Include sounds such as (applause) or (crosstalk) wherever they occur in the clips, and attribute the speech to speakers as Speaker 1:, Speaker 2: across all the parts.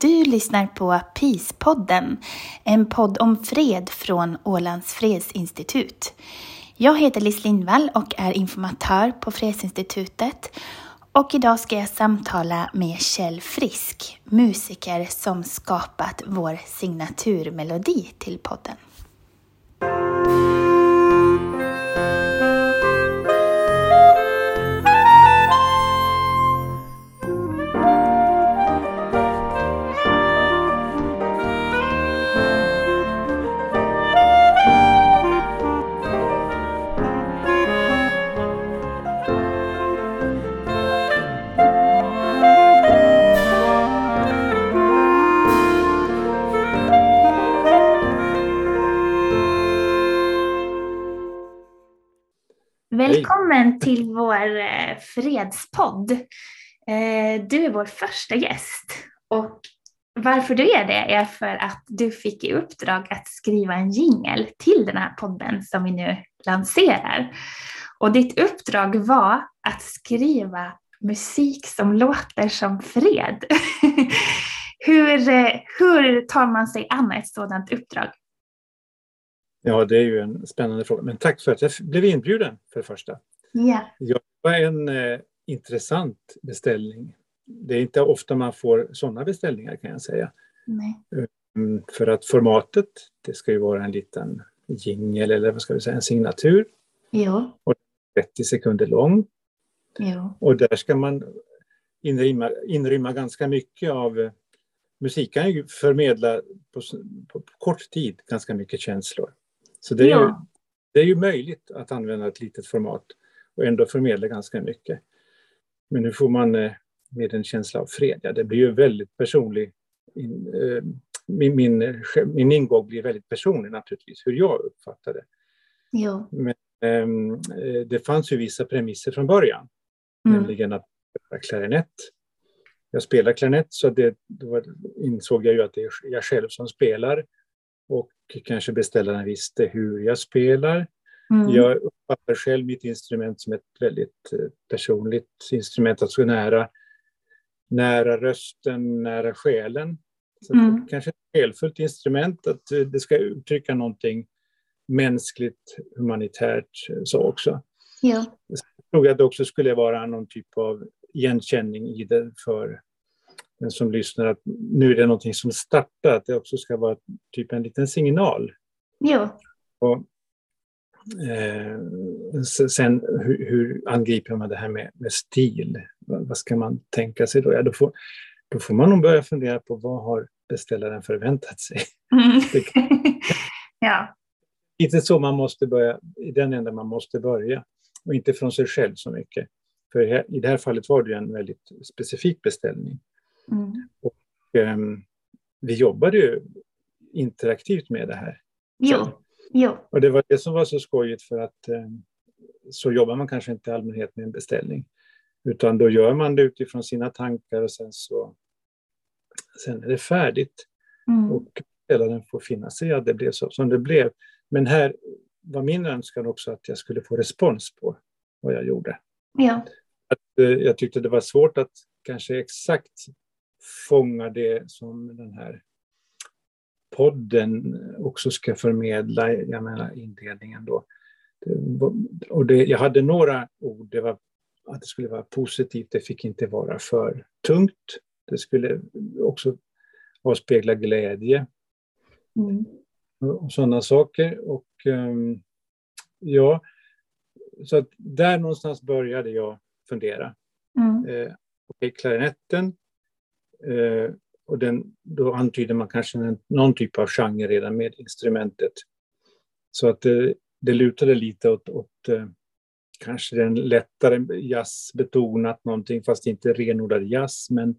Speaker 1: Du lyssnar på PIS-podden, en podd om fred från Ålands fredsinstitut. Jag heter Liz Lindvall och är informatör på Fredsinstitutet. Och idag ska jag samtala med Kjell Frisk, musiker som skapat vår signaturmelodi till podden. Till vår eh, fredspodd. Eh, du är vår första gäst och varför du är det är för att du fick i uppdrag att skriva en jingel till den här podden som vi nu lanserar. Och ditt uppdrag var att skriva musik som låter som fred. (laughs) hur, eh, hur tar man sig an ett sådant uppdrag?
Speaker 2: Ja, det är ju en spännande fråga. Men tack för att jag blev inbjuden för det första.
Speaker 1: Ja.
Speaker 2: Det var en eh, intressant beställning. Det är inte ofta man får sådana beställningar kan jag säga.
Speaker 1: Nej.
Speaker 2: Mm, för att formatet, det ska ju vara en liten jingel eller vad ska vi säga, en signatur.
Speaker 1: Jo.
Speaker 2: Och 30 sekunder lång.
Speaker 1: Jo.
Speaker 2: Och där ska man inrymma, inrymma ganska mycket av eh, musik kan ju förmedla på, på, på kort tid ganska mycket känslor. Så det är,
Speaker 1: Ja.
Speaker 2: ju, det är ju möjligt att använda ett litet format och ändå förmedla ganska mycket. Men nu får man eh, med en känsla av fred. Ja, det blir ju väldigt personlig. Eh, min, min, eh, min ingång blir väldigt personlig naturligtvis, hur jag uppfattar det.
Speaker 1: Jo.
Speaker 2: Men ehm, eh, det fanns ju vissa premisser från början,
Speaker 1: Mm.
Speaker 2: nämligen att klarinett. Jag spelar klarinett så det, då insåg jag ju att det är jag själv som spelar och kanske beställaren visste hur jag spelar.
Speaker 1: Mm.
Speaker 2: Jag uppfattar själv mitt instrument som ett väldigt eh, personligt instrument, alltså nära, nära rösten, nära själen. Så
Speaker 1: Mm.
Speaker 2: det kanske ett själfullt instrument, att eh, det ska uttrycka någonting mänskligt, humanitärt eh, så också.
Speaker 1: Jo.
Speaker 2: Jag tror att det också skulle vara någon typ av igenkänning i det för den som lyssnar att nu är det någonting som startar, att det också ska vara typ en liten signal.
Speaker 1: Jo.
Speaker 2: Och, eh, sen hur, hur angriper man det här med, med stil? Vad, vad ska man tänka sig då? Ja, då, får, då får man nog börja fundera på vad har beställaren förväntat sig?
Speaker 1: Mm. (laughs) Ja.
Speaker 2: Lite så man måste börja, i den ändan man måste börja. Och inte från sig själv så mycket. För här- i det här fallet var det ju en väldigt specifik beställning.
Speaker 1: Mm.
Speaker 2: Ehm, vi jobbade ju interaktivt med det här.
Speaker 1: Jo. Jo.
Speaker 2: Och det var det som var så skojigt för att eh, så jobbar man kanske inte i allmänhet med en beställning. Utan då gör man det utifrån sina tankar och sen så sen är det färdigt.
Speaker 1: Mm.
Speaker 2: Och beställaren får finna sig i att det blev så som det blev. Men här var min önskan också att jag skulle få respons på vad jag gjorde.
Speaker 1: Jo.
Speaker 2: Att, eh, jag tyckte det var svårt att kanske exakt fånga det som den här podden också ska förmedla, jag menar inledningen då. Och det, jag hade några ord, det var att det skulle vara positivt, det fick inte vara för tungt. Det skulle också avspegla glädje
Speaker 1: Mm.
Speaker 2: och sådana saker. Och ehm, ja, så att där någonstans började jag fundera.
Speaker 1: Mm.
Speaker 2: Eh, Okej, klarinetten. Eh, och den, då antyder man kanske någon typ av genre redan med instrumentet. Så att det, det lutade lite åt, åt eh, kanske den lättare jazzbetonat någonting, fast inte renodlad jazz, men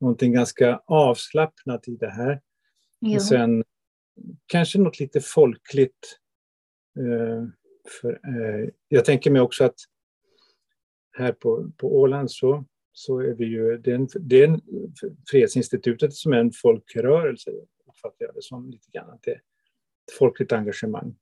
Speaker 2: någonting ganska avslappnat i det här. Och sen kanske något lite folkligt. Eh, för, eh, jag tänker mig också att här på, på Åland så, så är vi ju, det är, en, det är en, Fredsinstitutet som är en folkrörelse, uppfattar jag det som lite grann. Att det är ett folkligt engagemang.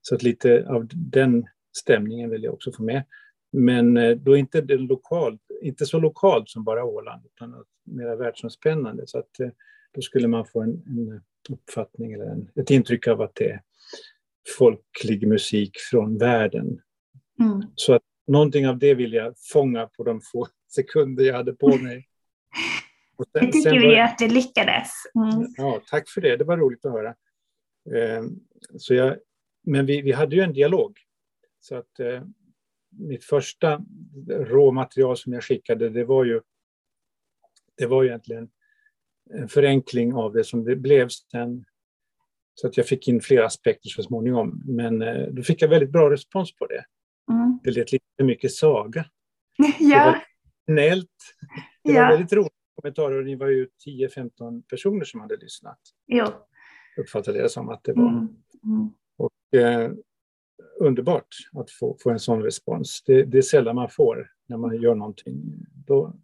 Speaker 2: Så att lite av den stämningen vill jag också få med. Men eh, då inte, det lokalt, inte så lokalt som bara Åland, utan mer världsomspännande. Så att eh, då skulle man få en, en uppfattning eller en, ett intryck av att det är folklig musik från världen. Mm. Så att någonting av det vill jag fånga på de få sekunder jag hade på mig.
Speaker 1: Sen, det tycker vi att du lyckades.
Speaker 2: Mm. Ja, tack för det. Det var roligt att höra. Eh, så jag, men vi, vi hade ju en dialog. Så att eh, mitt första råmaterial som jag skickade, det var ju det var ju egentligen en förenkling av det som det blev sen. Så att jag fick in flera aspekter så småningom. Men eh, då fick jag väldigt bra respons på det. Mm. Det lät lite för mycket saga. (laughs)
Speaker 1: ja. Det var
Speaker 2: snällt. Det ja. var väldigt roligt kommentarer. Ni var ju 10-15 personer som hade lyssnat.
Speaker 1: Jo.
Speaker 2: Uppfattade det som att det var. Mm. Mm. Och, eh, underbart att få, få en sån respons. Det, det, är sällan man får när man gör någonting. Då,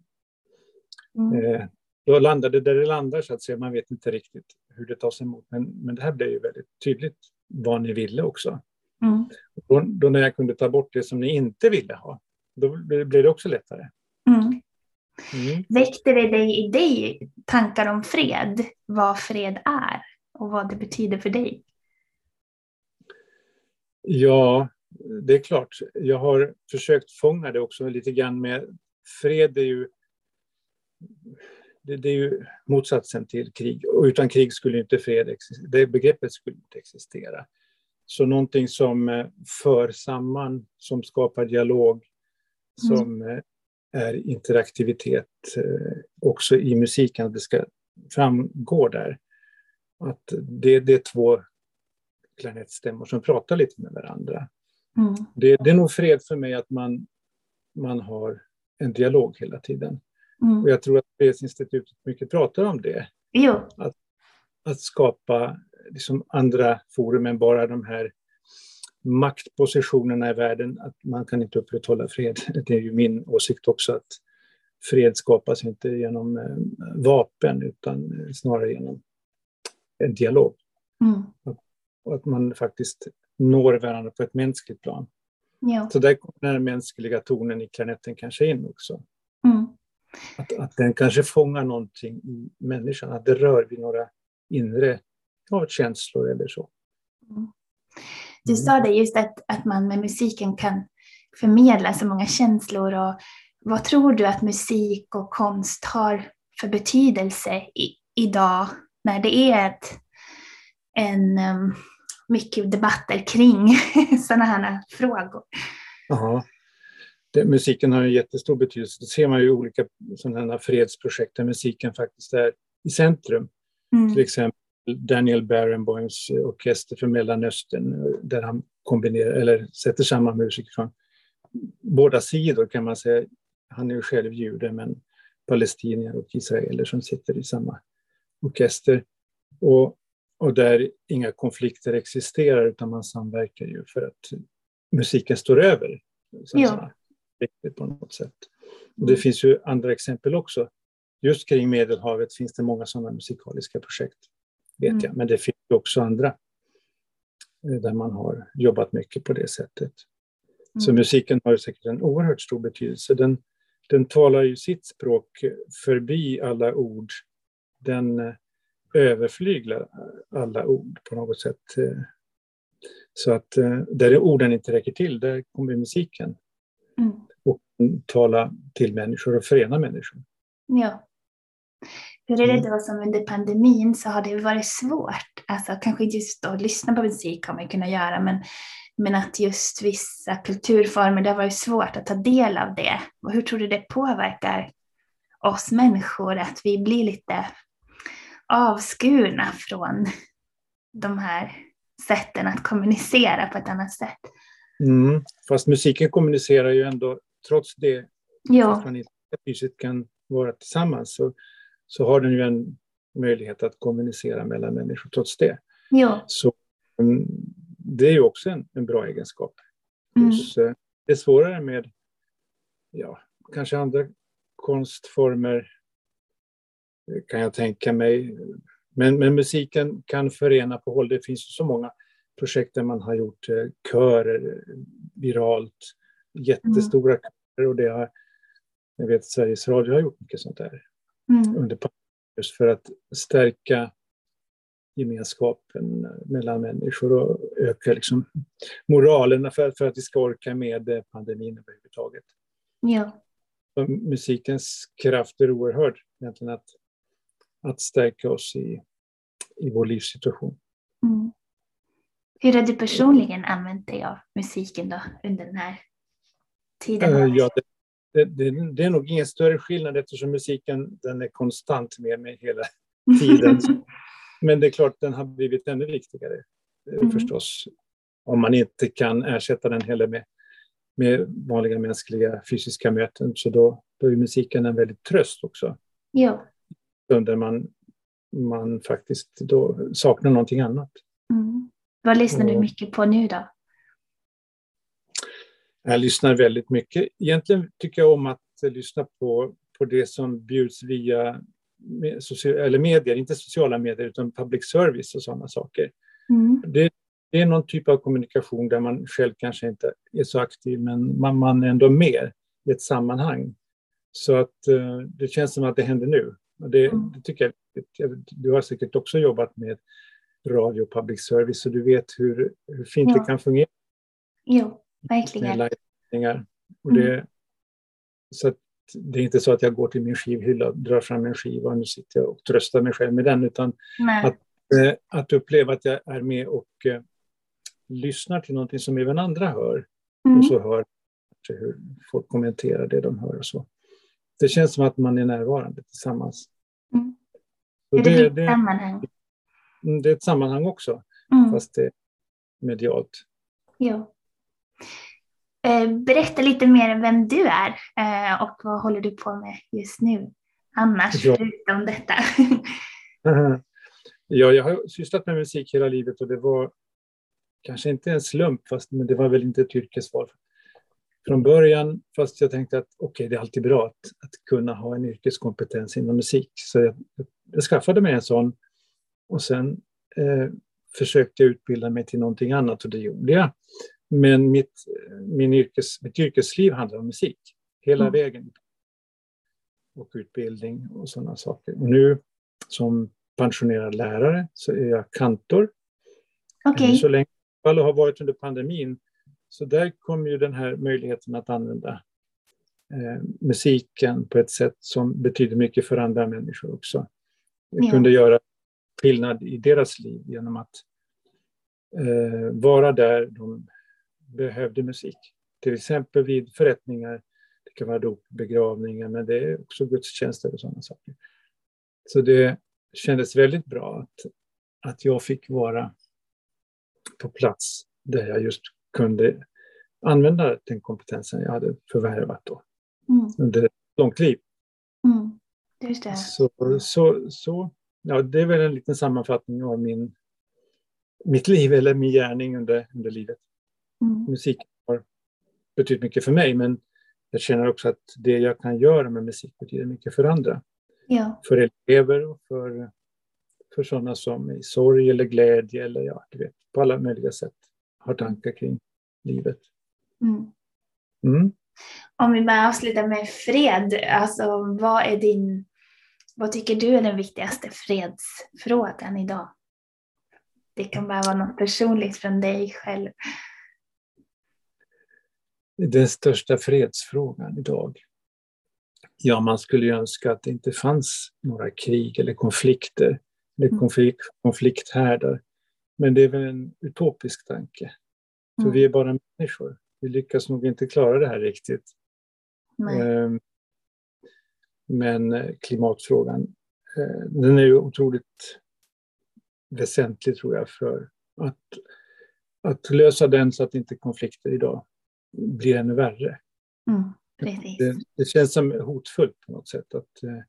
Speaker 2: mm. eh, då landar det där det landar så att säga. Man vet inte riktigt hur det tas emot. Men, men det här blev ju väldigt tydligt vad ni ville också. Mm. Då, då, när jag kunde ta bort det som ni inte ville ha, då blev det också lättare.
Speaker 1: Mm. Mm. Väckte det dig i dig tankar om fred? Vad fred är och vad det betyder för dig?
Speaker 2: Ja, det är klart. Jag har försökt fånga det också lite grann med fred är ju det, är ju motsatsen till krig. Och utan krig skulle inte fred existera. Det begreppet skulle inte existera. Så någonting som eh, för samman, som skapar dialog, som mm. Är interaktivitet eh, också i musiken, att det ska framgå där. Att det, det är två klanettstämmor som pratar lite med varandra. Mm. Det, det, är nog fred för mig att man, man har en dialog hela tiden. Mm. Och jag tror att Fredsinstitutet mycket pratar om det.
Speaker 1: Jo.
Speaker 2: Att, att skapa liksom andra forum än bara de här maktpositionerna i världen, att man kan inte upprätthålla fred. (laughs) Det är ju min åsikt också att fred skapas inte genom eh, vapen utan snarare genom en dialog. Mm. Och att man faktiskt når varandra på ett mänskligt plan. Ja. Så där kommer den mänskliga tonen i klanetten kanske in också. Mm. Att, att den kanske fångar någonting i människan, att det rör vid några inre ja, känslor eller så. Mm.
Speaker 1: Du sa det just att, att man med musiken kan förmedla så många känslor. Och vad tror du att musik och konst har för betydelse i, idag när det är ett, en, um, mycket debatter kring (laughs) sådana här frågor?
Speaker 2: Aha. Det, musiken har en jättestor betydelse. Det ser man ju i olika sådana fredsprojekt där musiken faktiskt är i centrum. Mm. Till exempel Daniel Barenboims orkester för Mellanöstern där han kombinerar, eller sätter samman musiker från båda sidor kan man säga. Han är ju själv jude men palestinier och israeler som sitter i samma orkester. Och, och där inga konflikter existerar utan man samverkar ju för att musiken står över. Ja. på något sätt. Och det finns ju andra exempel också. Just kring Medelhavet finns det många sådana musikaliska projekt vet mm. jag. Men det finns också andra eh, där man har jobbat mycket på det sättet. Mm. Så musiken har säkert en oerhört stor betydelse. Den, den talar ju sitt språk förbi alla ord. Den eh, överflyglar alla ord på något sätt. Eh. Så att där orden inte räcker till, där kommer musiken. Mm. Och tala till människor och förena människor.
Speaker 1: Ja. Hur är det mm. då som under pandemin så har det varit svårt, alltså kanske just att lyssna på musik har man kunnat göra, men, men att just vissa kulturformer, det har varit svårt att ta del av det. Och hur tror du det påverkar oss människor att vi blir lite avskurna från de här sätten att kommunicera på ett annat sätt?
Speaker 2: Mm, fast musiken kommunicerar ju ändå trots det, ja. fast man inte fysiskt kan vara tillsammans. Så så har den ju en möjlighet att kommunicera mellan människor trots det.
Speaker 1: Ja.
Speaker 2: Så um, det är ju också en, en bra egenskap. Mm. Hos, uh, det är svårare med ja, kanske andra konstformer eh, kan jag tänka mig. Men, men musiken kan förena på håll. Det finns så många projekt där man har gjort eh, körer viralt jättestora mm. körer och det har, jag vet Sveriges Radio har gjort mycket sånt där mm. under just för att stärka gemenskapen mellan människor och öka liksom moralen för, för att vi ska orka med pandemin överhuvudtaget.
Speaker 1: Ja.
Speaker 2: Musikens kraft är oerhörd, egentligen att, att stärka oss i, i vår livssituation.
Speaker 1: Mm. Hur har du personligen använt dig av musiken då under den här tiden?
Speaker 2: Uh, ja, det, det, det, är nog ingen större skillnad eftersom musiken den är konstant med mig hela (laughs) tiden. Men det är klart, den har blivit ännu viktigare eh, mm. förstås. Om man inte kan ersätta den heller med, med vanliga mänskliga fysiska möten, så då, då är musiken en väldigt tröst också.
Speaker 1: Ja.
Speaker 2: Under man, man faktiskt då saknar någonting annat.
Speaker 1: Mm. Vad lyssnar du mycket på nu då?
Speaker 2: Jag lyssnar väldigt mycket. Egentligen tycker jag om att lyssna på, på det som bjuds via eller medier, inte sociala medier utan public service och sådana saker.
Speaker 1: Mm.
Speaker 2: Det, det, är någon typ av kommunikation där man själv kanske inte är så aktiv men man, man är ändå med i ett sammanhang. Så att uh, det känns som att det händer nu. Det, mm. det tycker jag, du har säkert också jobbat med radio och public service så du vet hur, hur fint ja. det kan fungera.
Speaker 1: Jo, verkligen.
Speaker 2: Och det, mm. Så det är inte så att jag går till min skivhylla och drar fram en skiva och nu sitter jag och tröstar mig själv med den, utan att, eh, att uppleva att jag är med och eh, lyssnar till någonting som även andra hör. Mm. Och så hör hur folk kommenterar det de hör och så. Det känns som att man är närvarande tillsammans.
Speaker 1: Mm. Är det, det, det, sammanhang?
Speaker 2: Mm, det är ett sammanhang också, mm. fast det är medialt.
Speaker 1: Ja. Eh, berätta lite mer om vem du är eh, och vad håller du på med just nu annars, ja. förutom detta?
Speaker 2: ja, jag har sysslat med musik hela livet och det var kanske inte en slump, fast men det var väl inte ett yrkesval från början, fast jag tänkte att okej, okay, det är alltid bra att, att kunna ha en yrkeskompetens inom musik. Så jag, jag skaffade mig en sån och sen eh, försökte jag utbilda mig till någonting annat och det gjorde jag. Men mitt, min yrkes, mitt yrkesliv handlar om musik hela mm. vägen. Och utbildning och sådana saker. Och nu som pensionerad lärare så är jag kantor.
Speaker 1: Okay.
Speaker 2: Så länge och har varit under pandemin. Så där kom ju den här möjligheten att använda eh, musiken på ett sätt som betyder mycket för andra människor också. Jag ja. kunde göra skillnad i deras liv genom att eh, vara där de behövde musik. Till exempel vid förrättningar, det kan vara dop, begravningar, men det är också gudstjänster och sådana saker. Så det kändes väldigt bra att, att jag fick vara på plats där jag just kunde använda den kompetensen jag hade förvärvat då mm. under ett långt liv.
Speaker 1: Mm. Just det.
Speaker 2: Så, så, så, ja, det är väl en liten sammanfattning av min, mitt liv eller min gärning under, under livet. Musik har betytt mycket för mig, men jag känner också att det jag kan göra med musik betyder mycket för andra.
Speaker 1: Ja.
Speaker 2: För elever och för, för sådana som i sorg eller glädje eller ja, du vet, på alla möjliga sätt har tankar kring livet.
Speaker 1: Mm.
Speaker 2: Mm.
Speaker 1: Om vi bara avslutar med fred, alltså vad är din, vad tycker du är den viktigaste fredsfrågan idag? Det kan bara vara något personligt från dig själv
Speaker 2: den största fredsfrågan idag. Ja, man skulle ju önska att det inte fanns några krig eller konflikter eller mm. konflikt, konflikthärdar. Men det är väl en utopisk tanke. För mm. vi är bara människor. Vi lyckas nog inte klara det här riktigt.
Speaker 1: Nej.
Speaker 2: Men eh, klimatfrågan, eh, den är ju otroligt väsentlig tror jag för att, att lösa den så att inte konflikter idag blir ännu värre.
Speaker 1: Mm,
Speaker 2: det, det, känns som hotfullt på något sätt att eh,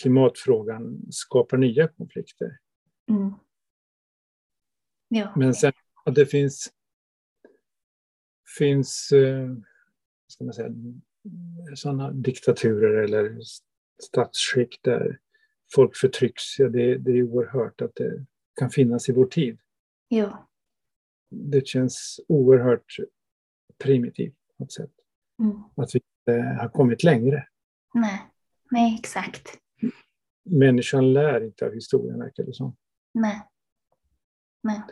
Speaker 2: klimatfrågan skapar nya konflikter.
Speaker 1: Mm. Ja.
Speaker 2: Men sen att det finns, finns eh, ska man säga, sådana diktaturer eller statsskick där folk förtrycks. Ja, det, det är oerhört att det kan finnas i vår tid.
Speaker 1: Ja.
Speaker 2: Det känns oerhört primitivt på något sätt.
Speaker 1: Mm.
Speaker 2: Att vi inte har kommit längre.
Speaker 1: Nej. Nej, exakt.
Speaker 2: Människan lär inte av historien, verkar det som.
Speaker 1: Nej. Nej.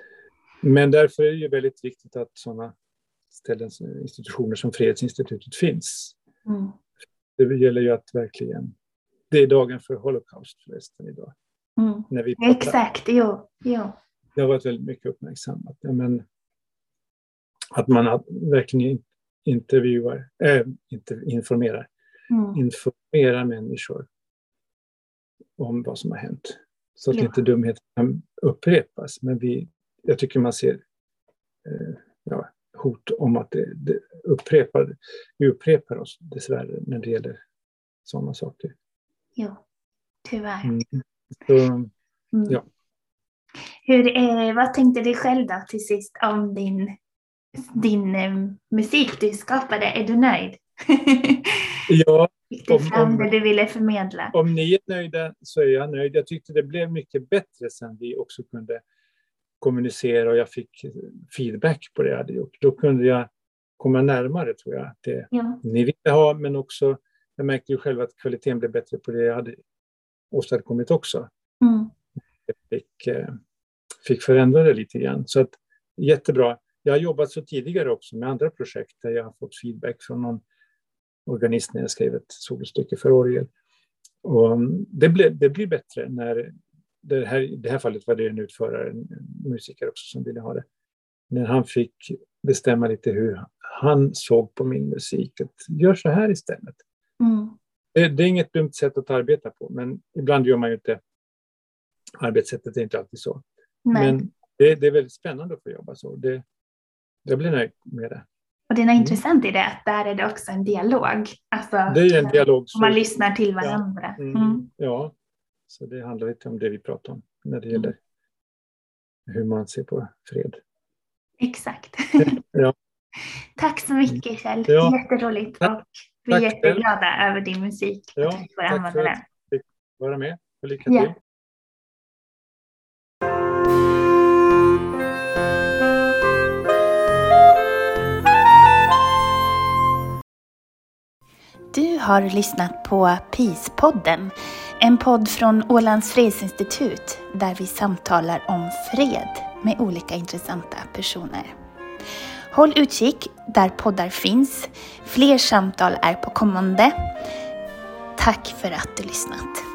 Speaker 2: Men därför är det ju väldigt viktigt att sådana ställen, institutioner som Fredsinstitutet finns.
Speaker 1: Mm.
Speaker 2: Det gäller ju att verkligen... Det är dagen för Holocaust förresten idag.
Speaker 1: Mm.
Speaker 2: När vi pratar.
Speaker 1: Exakt, jo. jo.
Speaker 2: Det har varit väldigt mycket uppmärksammat. Ja, men att man verkligen intervjuar, äh, inte informerar,
Speaker 1: Mm.
Speaker 2: informerar människor om vad som har hänt. Så att
Speaker 1: Ja.
Speaker 2: inte dumheter kan upprepas. Men vi, jag tycker man ser eh, ja, hot om att det, det upprepar, vi upprepar oss dessvärre när det gäller sådana saker.
Speaker 1: Jo. Tyvärr.
Speaker 2: Mm. Så,
Speaker 1: Mm.
Speaker 2: Ja.
Speaker 1: Hur, eh, vad tänkte du själv då till sist om din, din eh, musik du skapade? Är du nöjd? (laughs)
Speaker 2: ja,
Speaker 1: Fick du fram det du ville förmedla?
Speaker 2: om ni är nöjda så är jag nöjd. Jag tyckte det blev mycket bättre sen vi också kunde kommunicera och jag fick feedback på det jag hade gjort. Då kunde jag komma närmare tror jag. Det
Speaker 1: Ja.
Speaker 2: ni ville ha, men också jag märkte ju själv att kvaliteten blev bättre på det jag hade åstadkommit också.
Speaker 1: Mm.
Speaker 2: Jag fick, eh, fick förändra det lite grann. Så att, jättebra. Jag har jobbat så tidigare också med andra projekt där jag har fått feedback från någon organist när jag skrev ett solostycke för orgel. Och mm, det, blev, det blir bättre när, det här, I det här fallet var det en utförare, en musiker också som ville ha det. När han fick bestämma lite hur han såg på min musik. Att gör så här istället.
Speaker 1: Mm.
Speaker 2: Det, det är inget dumt sätt att arbeta på, men ibland gör man ju inte... Arbetssättet är inte alltid så.
Speaker 1: Nej.
Speaker 2: Men det, det är väldigt spännande att få jobba så. Det, jag blir nöjd med det.
Speaker 1: Och det är
Speaker 2: Mm.
Speaker 1: intressant i det att där är det också en dialog. Alltså,
Speaker 2: Det är en dialog.
Speaker 1: om man
Speaker 2: Så,
Speaker 1: lyssnar till varandra.
Speaker 2: mm,
Speaker 1: Mm.
Speaker 2: Ja, så det handlar lite om det vi pratar om när det
Speaker 1: Mm.
Speaker 2: gäller hur man ser på fred.
Speaker 1: Exakt. (laughs)
Speaker 2: Ja.
Speaker 1: Tack så mycket Kjell.
Speaker 2: Ja.
Speaker 1: Jätteroligt.
Speaker 2: Tack.
Speaker 1: Och vi är
Speaker 2: Tack själv.
Speaker 1: jätteglada över din musik.
Speaker 2: Ja,
Speaker 1: att vi får
Speaker 2: tack
Speaker 1: använda
Speaker 2: för
Speaker 1: den.
Speaker 2: att jag fick vara med och lycka
Speaker 1: Ja.
Speaker 2: till.
Speaker 1: Du har lyssnat på PIS-podden, en podd från Ålands fredsinstitut där vi samtalar om fred med olika intressanta personer. Håll utkik där poddar finns. Fler samtal är på kommande. Tack för att du lyssnat.